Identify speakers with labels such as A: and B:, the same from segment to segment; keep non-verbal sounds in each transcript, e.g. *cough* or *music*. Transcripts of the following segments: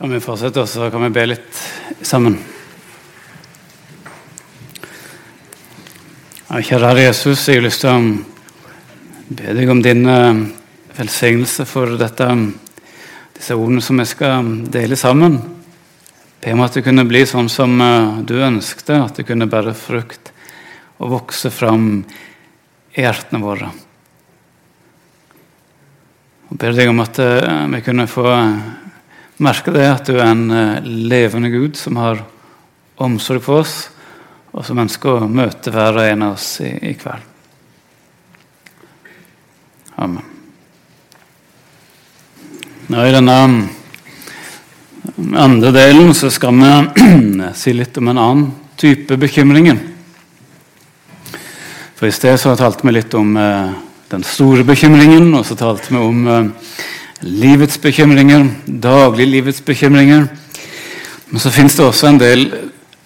A: Kan vi fortsette, og så kan vi be litt sammen? Kjære kjære Jesus, jeg har lyst til å be deg om din eh, velsignelse for dette, disse ordene som vi skal dele sammen. Be om at det kunne bli sånn som eh, du ønskte, at det kunne bære frukt og vokse fram i hjertene våre. Og ber deg om at eh, vi kunne få merke det at du er en eh, levende Gud som har omsorg for oss, og som ønsker å møte hver og en av oss i, i kveld. Amen. Nå I denne um, andre delen så skal vi *clears throat* si litt om en annen type bekymringer. For I sted så talte vi litt om eh, den store bekymringen, og så talte vi om eh, livets bekymringer, dagliglivets bekymringer. Men så fins det også en del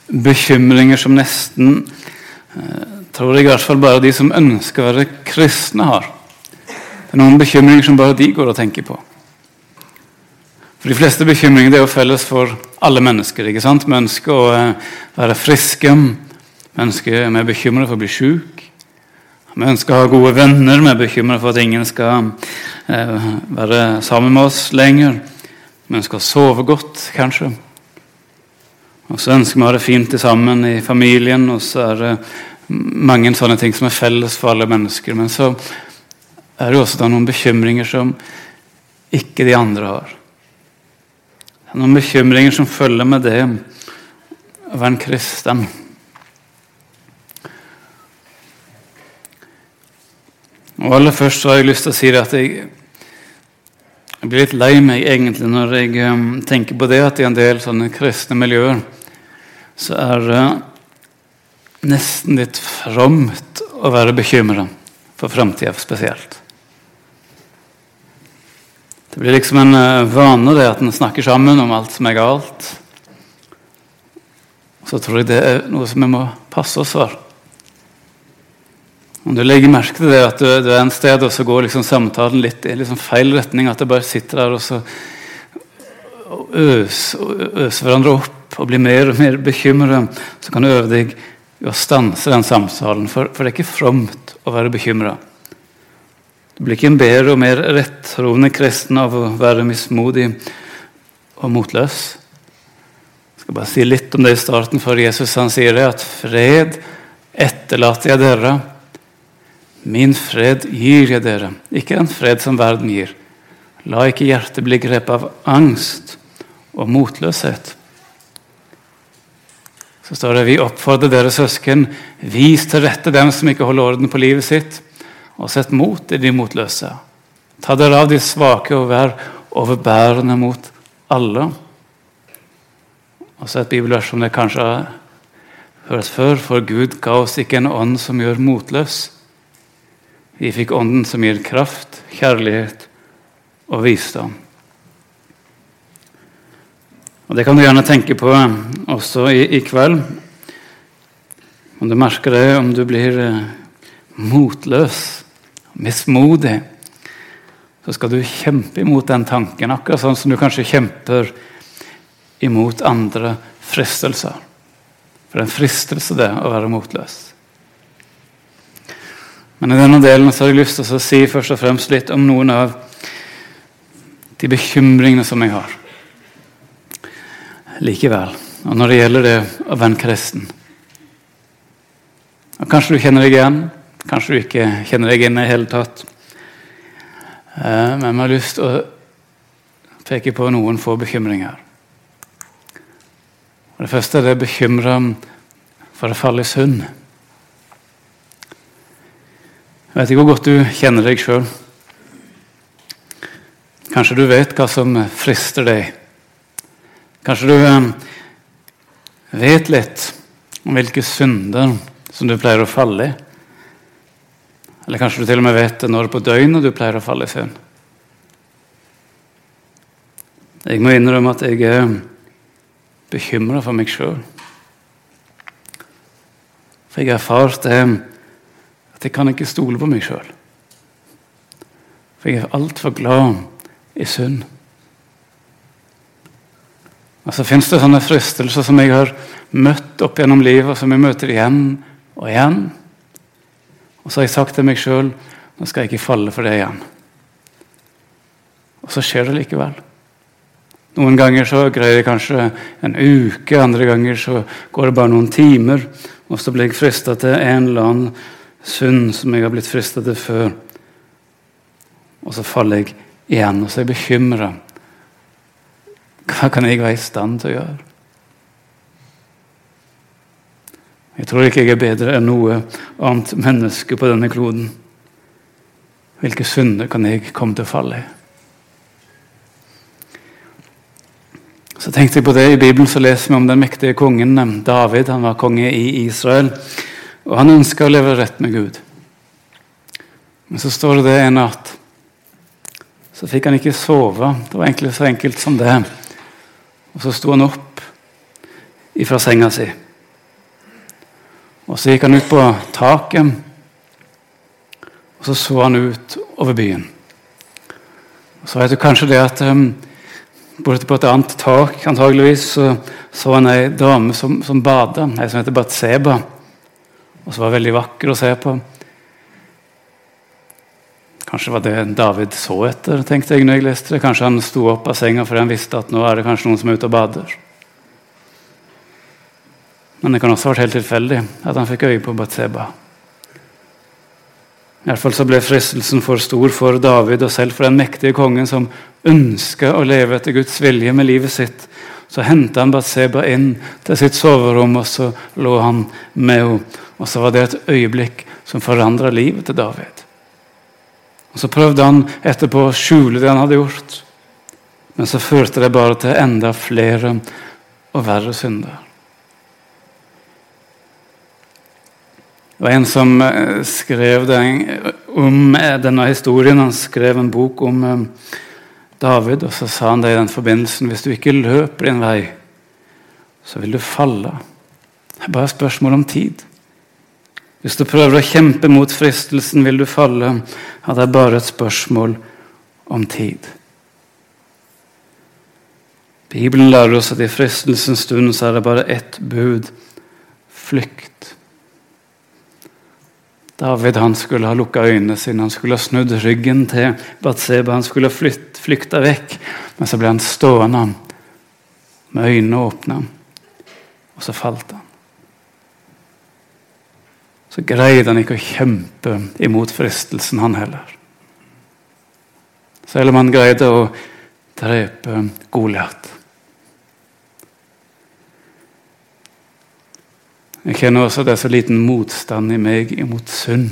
A: bekymringer som nesten eh, tror jeg i hvert fall bare de som ønsker å være kristne, har. Det er noen bekymringer som bare de går og tenker på. For De fleste bekymringer er jo felles for alle mennesker. ikke sant? Vi ønsker å eh, være friske, vi er bekymret for å bli syk. Vi ønsker å ha gode venner, vi er bekymret for at ingen skal eh, være sammen med oss lenger. Vi ønsker å sove godt, kanskje. Og så ønsker vi å ha det fint sammen i familien, og så er det mange sånne ting som er felles for alle mennesker. Men så er det også noen bekymringer som ikke de andre har. Det er noen bekymringer som følger med det å være en kristen. Og Aller først så har jeg lyst til å si at jeg, jeg blir litt lei meg egentlig når jeg um, tenker på det at i en del sånne kristne miljøer så er det nesten litt fromt å være bekymra for framtida spesielt. Det blir liksom en uh, vane det at en snakker sammen om alt som er galt. Så tror jeg det er noe som vi må passe oss for. Om du legger merke til det at du, du er en sted, og så går liksom samtalen litt i liksom feil retning, at det bare sitter der og så øser øs hverandre opp og blir mer og mer bekymret, så kan du øve deg i å stanse den samtalen. For, for, det er ikke fromt å være bekymra. Du blir ikke en bedre og mer rettroende kristen av å være mismodig og motløs. Jeg skal bare si litt om det i starten, for Jesus han sier det, at fred etterlater jeg dere Min fred gir jeg dere, ikke en fred som verden gir. La ikke hjertet bli grepet av angst og motløshet. Så står det vi oppfordrer dere søsken, vis til rette dem som ikke holder orden på livet sitt, og sett mot i de motløse. Ta dere av de svake og vær overbærende mot alle. Og så et bibelvers som det kanskje har hørt før, for Gud ga oss ikke en ånd som gjør motløs, vi fikk Ånden som gir kraft, kjærlighet og visdom. Og Det kan du gjerne tenke på også i, i kveld. Om du merker det, om du blir eh, motløs, mismodig, så skal du kjempe imot den tanken, akkurat sånn som du kanskje kjemper imot andre fristelser. For det er en fristelse, det, å være motløs. Men i denne delen så har jeg lyst til å si først og fremst litt om noen av de bekymringene som jeg har. Likevel. Og når det gjelder det å være en kristen. Og Kanskje du kjenner deg igjen, kanskje du ikke kjenner deg igjen i det hele tatt. Eh, men vi har lyst til å peke på noen få bekymringer. Det første er det bekymra for å falle i synd. Jeg vet ikke hvor godt du kjenner deg sjøl. Kanskje du vet hva som frister deg. Kanskje du eh, vet litt om hvilke synder som du pleier å falle i. Eller kanskje du til og med vet når på døgnet du pleier å falle i synd. Jeg må innrømme at jeg er bekymra for meg sjøl. For jeg har erfart det jeg kan ikke stole på meg sjøl. For jeg er altfor glad i synd. Og så fins det sånne fristelser som jeg har møtt opp gjennom livet, og som jeg møter igjen og igjen. Og så har jeg sagt til meg sjøl nå skal jeg ikke falle for det igjen. Og så skjer det likevel. Noen ganger så greier jeg kanskje en uke, andre ganger så går det bare noen timer. Og så blir jeg frista til en eller annen synd som jeg har blitt fristet til før. Og så faller jeg igjen, og så er jeg bekymra. Hva kan jeg være i stand til å gjøre? Jeg tror ikke jeg er bedre enn noe annet menneske på denne kloden. Hvilke synder kan jeg komme til å falle i? Så tenkte jeg på det I Bibelen så leser vi om den mektige kongen David. Han var konge i Israel, og han ønska å leve rett med Gud. Men så står det det en natt. Så fikk han ikke sove. Det var egentlig så enkelt som det. Og så sto han opp ifra senga si. Og så gikk han ut på taket, og så så han ut over byen. Og så vet du kanskje det at um, Borte på et annet tak antageligvis, så, så han ei dame som, som bada, ei som heter Batseba. Og som var veldig vakker å se på. Kanskje var det David så etter, tenkte jeg når jeg leste det. Kanskje han sto opp av senga fordi han visste at nå er det kanskje noen som er ute og bader. Men det kan også ha vært helt tilfeldig at han fikk øye på Batseba. Fall så ble fristelsen for stor for David og selv for den mektige kongen som ønska å leve etter Guds vilje med livet sitt. Så henta han Batseba inn til sitt soverom, og så lå han med henne. Og så var det et øyeblikk som forandra livet til David. Og Så prøvde han etterpå å skjule det han hadde gjort, men så førte det bare til enda flere og verre synder. Det var en som eh, skrev om eh, denne historien. Han skrev en bok om eh, David, og så sa han det i den forbindelsen Hvis du ikke løper din vei, så vil du falle. Det er bare et spørsmål om tid. Hvis du prøver å kjempe mot fristelsen, vil du falle. Ja, det er bare et spørsmål om tid. Bibelen lærer oss at i fristelsens stund så er det bare ett bud flykt. David han skulle ha lukka øynene sine, han skulle ha snudd ryggen til Batseba. Han skulle ha flytt, flykta vekk, men så ble han stående med øynene åpne. Og så falt han. Så greide han ikke å kjempe imot fristelsen, han heller. Selv om han greide å drepe Goliat. Jeg kjenner også at det er så liten motstand i meg imot synd.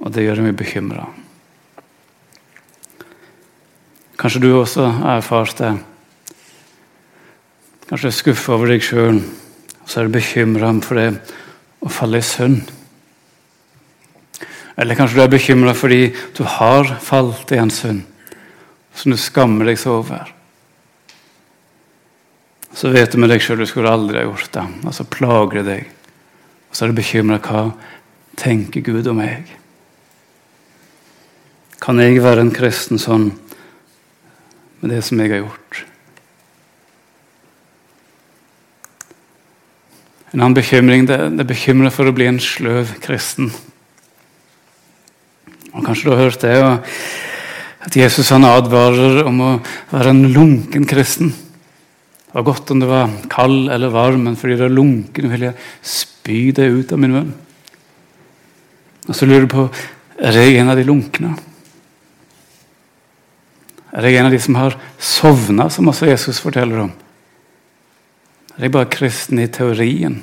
A: Og det gjør meg bekymra. Kanskje du også har erfart det. Kanskje du er skuffa over deg sjøl, og så er du bekymra for det å falle i synd. Eller kanskje du er bekymra fordi du har falt i en synd som du skammer deg så over så vet du med deg sjøl du skulle aldri ha gjort det. Og så plager det deg. Og så er du bekymra hva tenker Gud om meg? Kan jeg være en kristen sånn med det som jeg har gjort? En annen bekymring det, det er bekymra for å bli en sløv kristen. Og Kanskje du har hørt det, at Jesus han advarer om å være en lunken kristen. Det var godt om det var kald eller varm, men fordi det er lunken, vil jeg spy det ut av min munn. Og så lurer du på er jeg en av de lunkne. Er jeg en av de som har sovna, som også Jesus forteller om? Er bare kristen i teorien?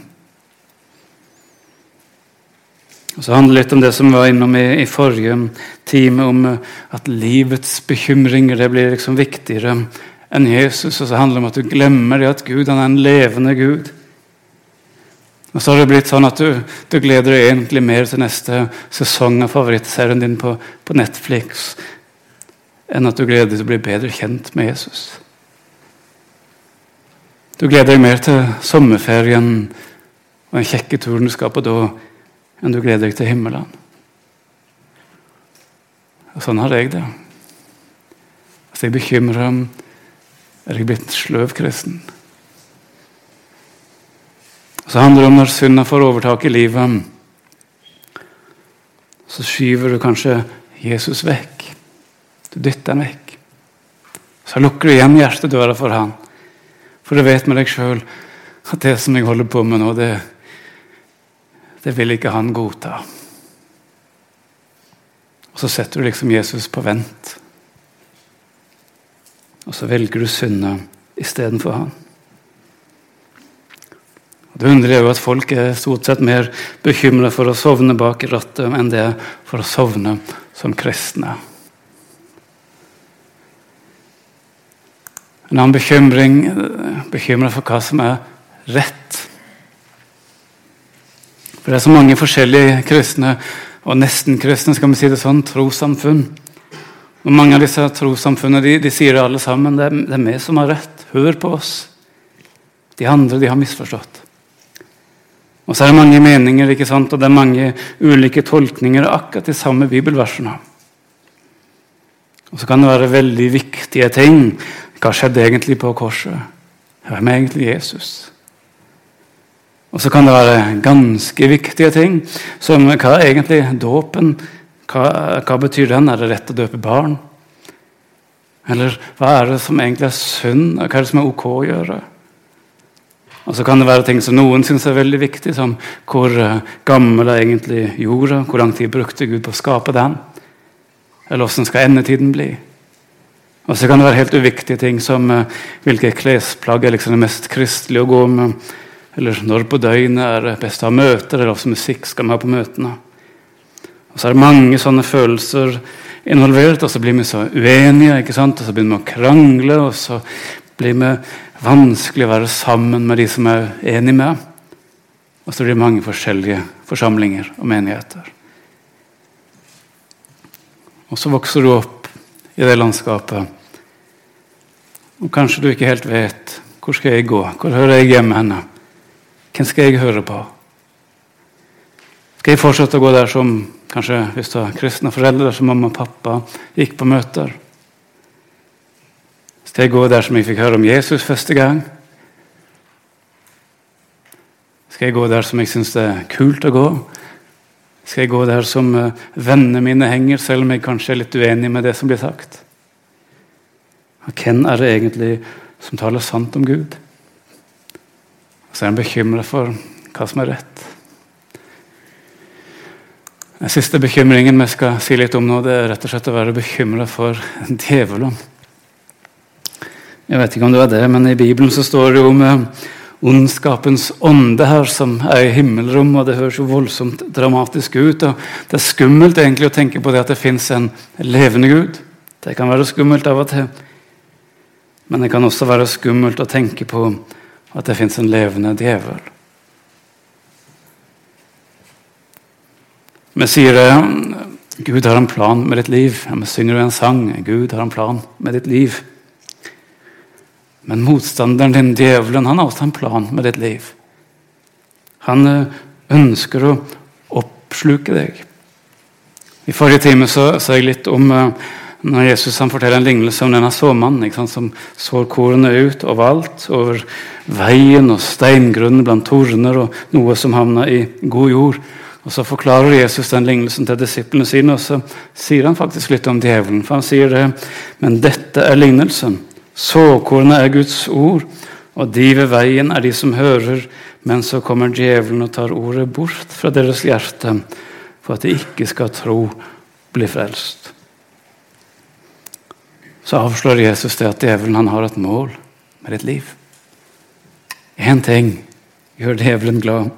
A: Og Så handler det litt om det som var innom i, i forrige time, om at livets bekymringer det blir liksom viktigere enn Jesus. Og så handler det om at du glemmer det at Gud han er en levende Gud. Og så har det blitt sånn at du, du gleder deg egentlig mer til neste sesong av favorittserien din på, på Netflix enn at du gleder deg til å bli bedre kjent med Jesus. Du gleder deg mer til sommerferien og den kjekke turen du skal på da, enn du gleder deg til himmelen. Og sånn har jeg det. Altså, jeg bekymrer ham, er jeg blitt sløv kristen. Så handler det om når synda får overtak i livet, så skyver du kanskje Jesus vekk. Du dytter han vekk. Så lukker du igjen hjertedøra for han. For du vet med deg sjøl at det som jeg holder på med nå, det, det vil ikke han godta. Og så setter du liksom Jesus på vent. Og så velger du synde istedenfor han. Det underlige er jo at folk er stort sett mer bekymra for å sovne bak rattet enn det for å sovne som kristne. En annen bekymring bekymra for hva som er rett. For Det er så mange forskjellige kristne og nesten-kristne skal vi si det sånn, trossamfunn. Og Mange av disse trossamfunnene de, de sier det alle sammen. Det er, det er vi som har rett. Hør på oss. De andre de har misforstått. Og så er det mange meninger ikke sant? og det er mange ulike tolkninger av akkurat de samme bibelversene. Og så kan det være veldig viktige ting. Hva skjedde egentlig på korset? Hvem er egentlig Jesus? Og så kan det være ganske viktige ting, som hva er egentlig dåpen? Hva, hva betyr den? Er det rett å døpe barn? Eller hva er det som egentlig er synd? Hva er det som er ok å gjøre? Og så kan det være ting som noen syns er veldig viktig, som hvor eh, gammel er egentlig jorda? Hvor lang tid brukte Gud på å skape den? Eller åssen skal endetiden bli? Og så kan det være helt uviktige ting som uh, hvilke klesplagg er liksom det mest kristelige å gå med. Eller når på døgnet er det best å ha møter, eller hvilken musikk skal man ha på møtene. Og så er det mange sånne følelser involvert, og så blir vi så uenige. ikke sant? Og så begynner vi å krangle, og så blir vi vanskelig å være sammen med de som er enige med. Og så blir det mange forskjellige forsamlinger og menigheter. Og så vokser du opp i det landskapet. Og kanskje du ikke helt vet hvor skal jeg gå, hvor hører jeg hjemme henne? Hvem skal jeg høre på? Skal jeg fortsette å gå der som kanskje hvis du har kristne foreldre, som mamma og pappa gikk på møter? Skal jeg gå der som jeg fikk høre om Jesus første gang? Skal jeg gå der som jeg syns det er kult å gå? Skal jeg gå der som eh, vennene mine henger, selv om jeg kanskje er litt uenig med det som blir sagt? Hvem er det egentlig som taler sant om Gud? Og så er han bekymra for hva som er rett. Den siste bekymringen vi skal si litt om nå, det er rett og slett å være bekymra for djevelen. Jeg vet ikke om det var det, men i Bibelen så står det jo om eh, ondskapens ånde her, som er i himmelrom, og det høres jo voldsomt dramatisk ut. og Det er skummelt egentlig å tenke på det at det fins en levende Gud. Det kan være skummelt av og til. Men det kan også være skummelt å tenke på at det fins en levende djevel. Vi sier det Gud har en plan med ditt liv. Vi synger en sang. Gud har en plan med ditt liv. Men motstanderen din, djevelen, han har også en plan med ditt liv. Han eh, ønsker å oppsluke deg. I forrige time så sa jeg litt om eh, når Jesus forteller en lignelse om denne såmannen som sår kornet ut overalt, over veien og steingrunnen blant torner og noe som havna i god jord. Og Så forklarer Jesus den lignelsen til disiplene sine, og så sier han faktisk litt om djevelen. For han sier det, men dette er lignelsen. Såkornet er Guds ord, og de ved veien er de som hører, men så kommer djevelen og tar ordet bort fra deres hjerte, for at de ikke skal tro, bli frelst. Så avslår Jesus det at djevelen han har et mål med ditt liv. Én ting gjør djevelen glad.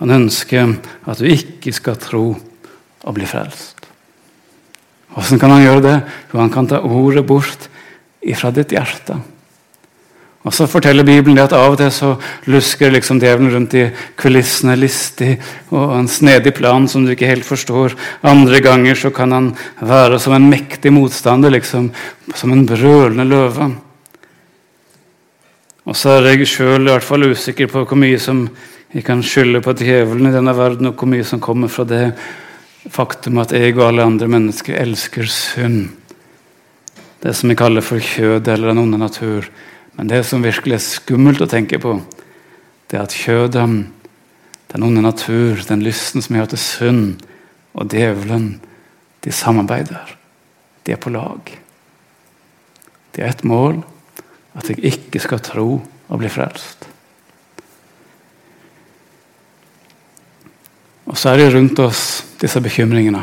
A: Han ønsker at du ikke skal tro og bli frelst. Hvordan kan han gjøre det? Jo, han kan ta ordet bort ifra ditt hjerte. Og Så forteller Bibelen at av og til så lusker liksom djevelen rundt i kulissene listig og en snedig plan som du ikke helt forstår. Andre ganger så kan han være som en mektig motstander, liksom, som en brølende løve. Og så er jeg sjøl usikker på hvor mye som jeg kan skylde på djevelen i denne verden, og hvor mye som kommer fra det faktum at jeg og alle andre mennesker elsker synd. Det som vi kaller for kjød eller den onde natur. Men det som virkelig er skummelt å tenke på, det er at kjødet, den onde natur, den lysten som gjør til synd, og djevelen, de samarbeider. De er på lag. Det er ett mål at jeg ikke skal tro og bli frelst. Og så er det rundt oss disse bekymringene.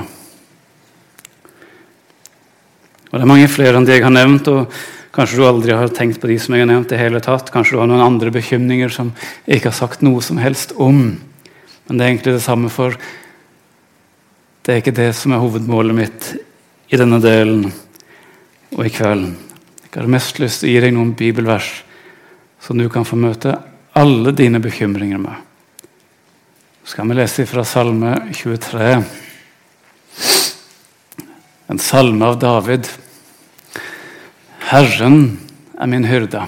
A: Og Det er mange flere enn de jeg har nevnt, og kanskje du aldri har tenkt på de som jeg har nevnt. i hele tatt. Kanskje du har noen andre bekymringer som jeg ikke har sagt noe som helst om. Men det er egentlig det samme, for det er ikke det som er hovedmålet mitt i denne delen og i kvelden. Jeg har mest lyst til å gi deg noen bibelvers som du kan få møte alle dine bekymringer med. Så skal vi lese fra Salme 23. En salme av David. Herren er min hyrde.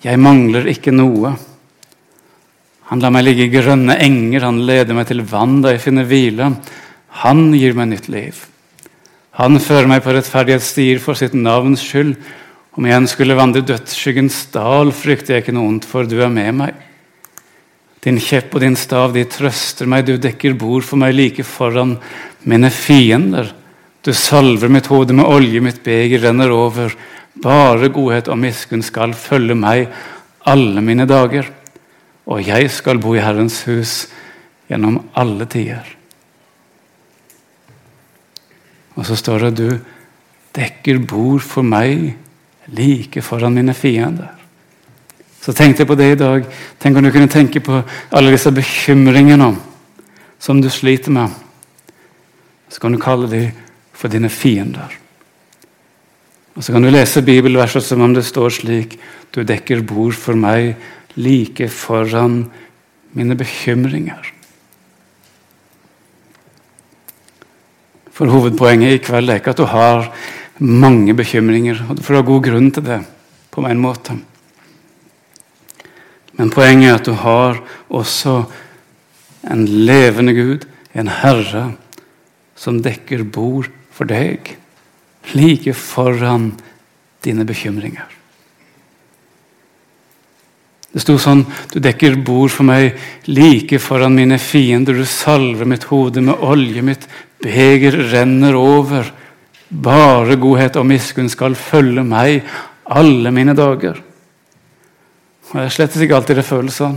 A: Jeg mangler ikke noe. Han lar meg ligge i grønne enger, han leder meg til vann da jeg finner hvile. Han gir meg nytt liv. Han fører meg på rettferdighetsstier for sitt navns skyld. Om jeg igjen skulle vandre dødsskyggens dal, frykter jeg ikke noe ondt, for du er med meg. Din kjepp og din stav, de trøster meg, du dekker bord for meg like foran mine fiender. Du salver mitt hode med olje, mitt beger renner over. Bare godhet og miskunn skal følge meg alle mine dager, og jeg skal bo i Herrens hus gjennom alle tider. Og så står det du dekker bord for meg like foran mine fiender. Så tenkte jeg på det i dag. Tenk om du kunne tenke på alle disse bekymringene som du sliter med. Så kan du kalle dem for dine fiender. Og Så kan du lese bibelverset som om det står slik Du dekker bord for meg like foran mine bekymringer. For hovedpoenget i kveld er ikke at du har mange bekymringer. og Du får ha god grunn til det på en måte. Men poenget er at du har også en levende Gud, en Herre, som dekker bord for deg, like foran dine bekymringer. Det sto sånn Du dekker bord for meg like foran mine fiender. Du salver mitt hode med olje. Mitt beger renner over. Bare godhet og miskunn skal følge meg alle mine dager. Og Det er slett ikke alltid det føles sånn.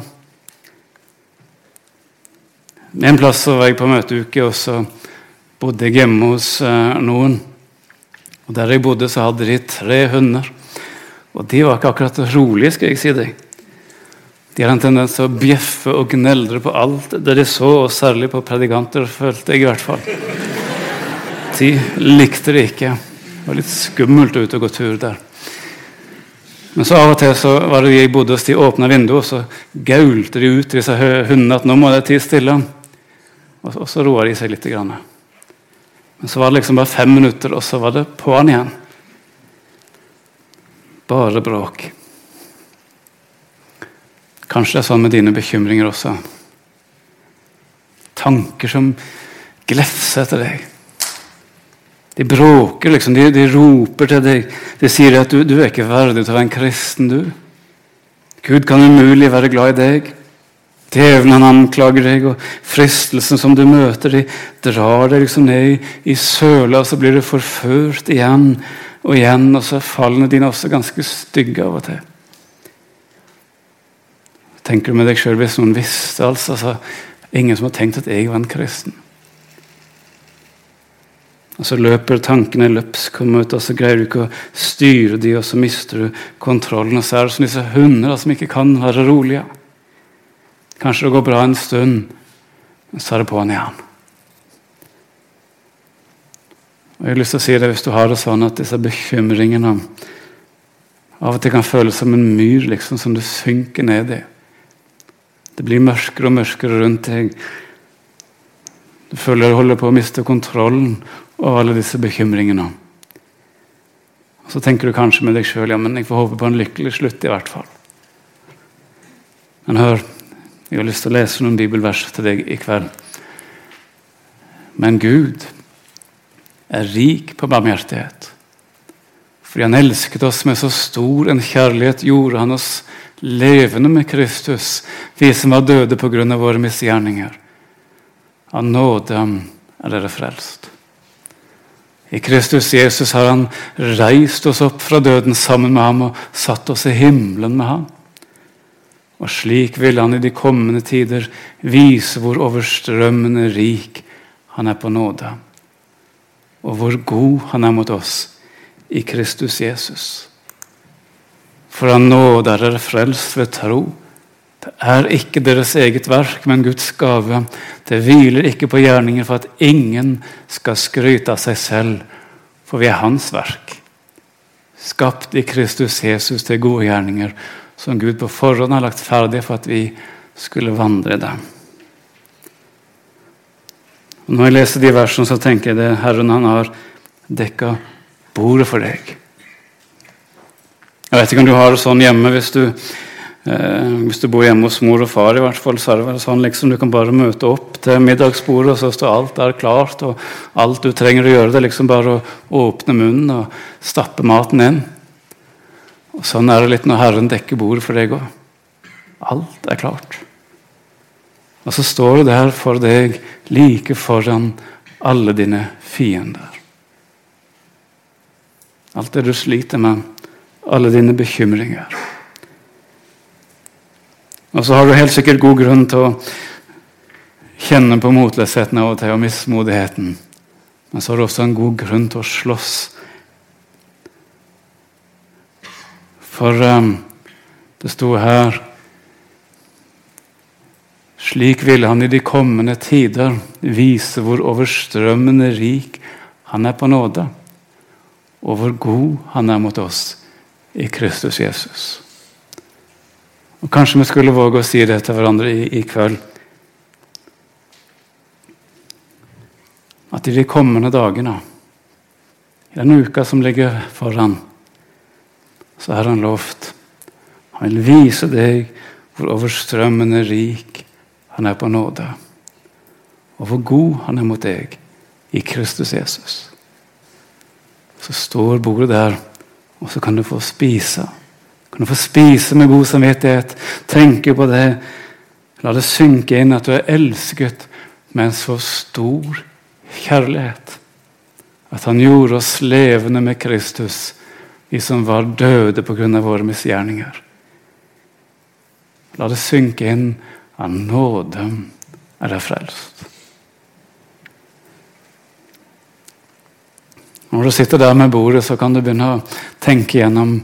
A: En plass så var jeg på møteuke, og så bodde jeg hjemme hos uh, noen. Og Der jeg bodde, så hadde de tre hunder. Og de var ikke akkurat rolige, skal jeg si deg. De hadde en tendens til å bjeffe og gneldre på alt det de så, og særlig på predikanter, følte jeg i hvert fall. De likte det ikke. Det var litt skummelt å og gå tur der. Men så av og til så var det de jeg bodde hos, de åpna vinduet, og så gaulte de ut disse hundene at nå må det tie stille. Og så roa de seg litt. Grann. Men så var det liksom bare fem minutter, og så var det på'n igjen. Bare bråk. Kanskje det er sånn med dine bekymringer også. Tanker som glefser etter deg. De bråker, liksom. De, de roper til deg. De sier at du, du er ikke verdig til å være en kristen, du. Gud kan umulig være glad i deg. Djevelen anklager deg, og fristelsen som du møter, de drar deg liksom ned i, søla, og så blir du forført igjen og igjen, og så er fallene dine også ganske stygge av og til tenker du med deg sjøl hvis noen visste altså, altså, Ingen som har tenkt at jeg var en kristen. Og Så løper tankene løpsk om ut, og så greier du ikke å styre de, og så mister du kontrollen. Og så er det som disse hunder som ikke kan være rolige. Kanskje det går bra en stund, så er det på'n igjen. Og jeg har lyst til å si det Hvis du har det sånn at disse bekymringene av og til kan føles som en myr liksom, som du synker ned i det blir mørkere og mørkere rundt deg. Du føler du holder på å miste kontrollen over alle disse bekymringene. Og Så tenker du kanskje med deg sjøl ja, men jeg får håpe på en lykkelig slutt. i hvert fall. Men hør, jeg har lyst til å lese noen bibelvers til deg i kveld. Men Gud er rik på barmhjertighet. Fordi han elsket oss med så stor en kjærlighet, gjorde han oss levende med Kristus, vi som var døde av våre misgjerninger. Av nåde er dere frelst. I Kristus Jesus har han reist oss opp fra døden sammen med ham og satt oss i himmelen med ham. Og slik vil han i de kommende tider vise hvor overstrømmende rik han er på nåde, og hvor god han er mot oss i Kristus Jesus. For av nåde er dere frelst ved tro. Det er ikke deres eget verk, men Guds gave. Det hviler ikke på gjerninger for at ingen skal skryte av seg selv, for vi er Hans verk. Skapt i Kristus Jesus til gode gjerninger, som Gud på forhånd har lagt ferdig for at vi skulle vandre i dem. Og når jeg leser de versene, så tenker jeg det Herren han har dekka bordet for deg. Jeg vet ikke om du har det sånn hjemme hvis du, eh, hvis du bor hjemme hos mor og far. i hvert fall, så er det sånn liksom Du kan bare møte opp til middagsbordet, og så står alt der klart. og Alt du trenger å gjøre, det er liksom bare å åpne munnen og stappe maten inn. Og Sånn er det litt når Herren dekker bordet for deg òg. Alt er klart. Og så står det der for deg like foran alle dine fiender. Alt det du sliter med, alle dine bekymringer. Og så har du helt sikkert god grunn til å kjenne på motløsheten av og til og mismodigheten. Men så har du også en god grunn til å slåss. For um, det sto her Slik ville han i de kommende tider vise hvor overstrømmende rik han er på nåde, og hvor god han er mot oss i Kristus Jesus. Og Kanskje vi skulle våge å si det til hverandre i, i kveld. At i de kommende dagene, i den uka som ligger foran, så har han lovt Han vil vise deg hvor overstrømmende rik han er på nåde. Og hvor god han er mot deg i Kristus Jesus. Så står bordet der, og så kan du få spise. Kan du få spise med god samvittighet, tenke på det. La det synke inn at du er elsket med en så stor kjærlighet. At han gjorde oss levende med Kristus, vi som var døde pga. våre misgjerninger. La det synke inn av nåde er jeg frelst. Når du sitter der med bordet, så kan du begynne å tenke gjennom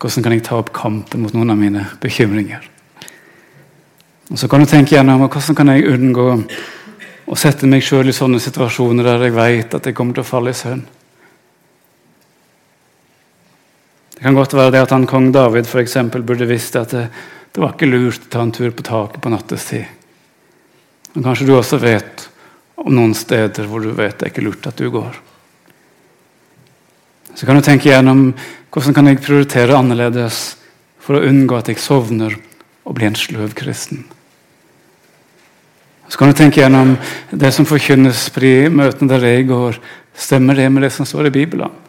A: hvordan kan jeg ta opp kampen mot noen av mine bekymringer. Og Så kan du tenke gjennom hvordan kan jeg unngå å sette meg sjøl i sånne situasjoner der jeg vet at jeg kommer til å falle i søvn. Det kan godt være det at han kong David for eksempel, burde visst at det, det var ikke lurt å ta en tur på taket på nattestid. Men kanskje du også vet om noen steder hvor du vet det er ikke lurt at du går. Så kan du tenke gjennom hvordan kan jeg prioritere annerledes for å unngå at jeg sovner og blir en sløv kristen. Så kan du tenke gjennom det som forkynnes i møtene der jeg går. Stemmer det med det som står i Bibelen?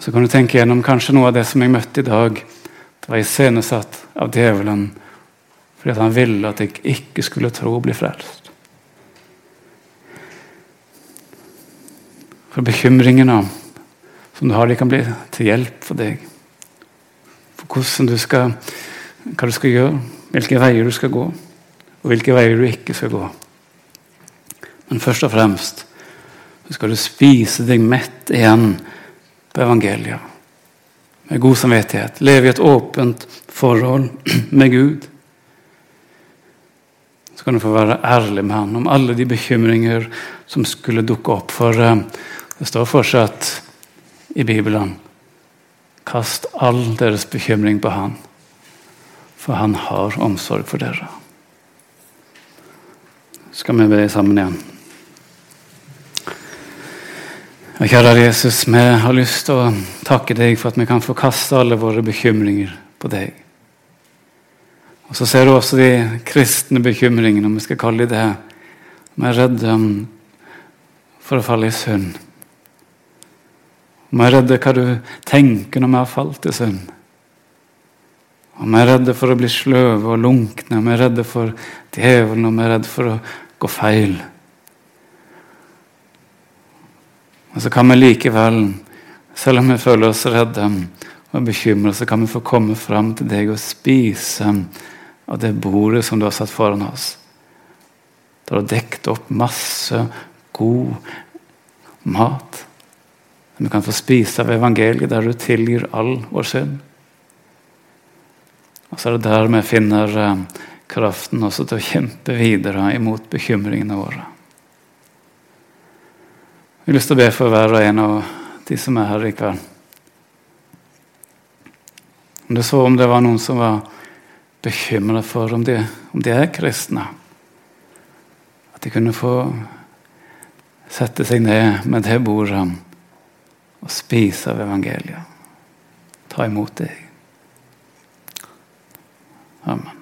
A: Så kan du tenke gjennom kanskje noe av det som jeg møtte i dag Det var iscenesatt av djevelen fordi han ville at jeg ikke skulle tro og bli frelst. For bekymringene som du har, de kan bli til hjelp for deg. For hvordan du skal, hva du skal gjøre, hvilke veier du skal gå, og hvilke veier du ikke skal gå. Men først og fremst så skal du spise deg mett igjen evangeliet med god samvittighet. Leve i et åpent forhold *clears throat* med Gud. Så kan du få være ærlig med Han om alle de bekymringer som skulle dukke opp. For eh, det står fortsatt i Bibelen Kast all deres bekymring på Han, for Han har omsorg for dere. Skal vi be sammen igjen? Og kjære Jesus, vi har lyst til å takke deg for at vi kan få kaste alle våre bekymringer på deg. Og Så ser du også de kristne bekymringene, om vi skal kalle dem det. Vi er redde for å falle i synd. Jeg er redd hva du tenker når vi har falt i synd. Om jeg er redd for å bli sløve og lunkne, jeg er redd for djevelen, om jeg er redd for å gå feil. Og så kan vi likevel, selv om vi føler oss redde og bekymret, så kan vi få komme fram til deg og spise av det bordet som du har satt foran oss. Du har dekket opp masse god mat. Vi kan få spise av evangeliet der du tilgir all vår synd. Og så er det der vi finner eh, kraften også til å kjempe videre imot bekymringene våre. Jeg har lyst til å be for hver og en av de som er her i kveld. Om det så om det var noen som var bekymra for om de, om de er kristne. At de kunne få sette seg ned med det bordet og spise av evangeliet. Ta imot deg. Amen.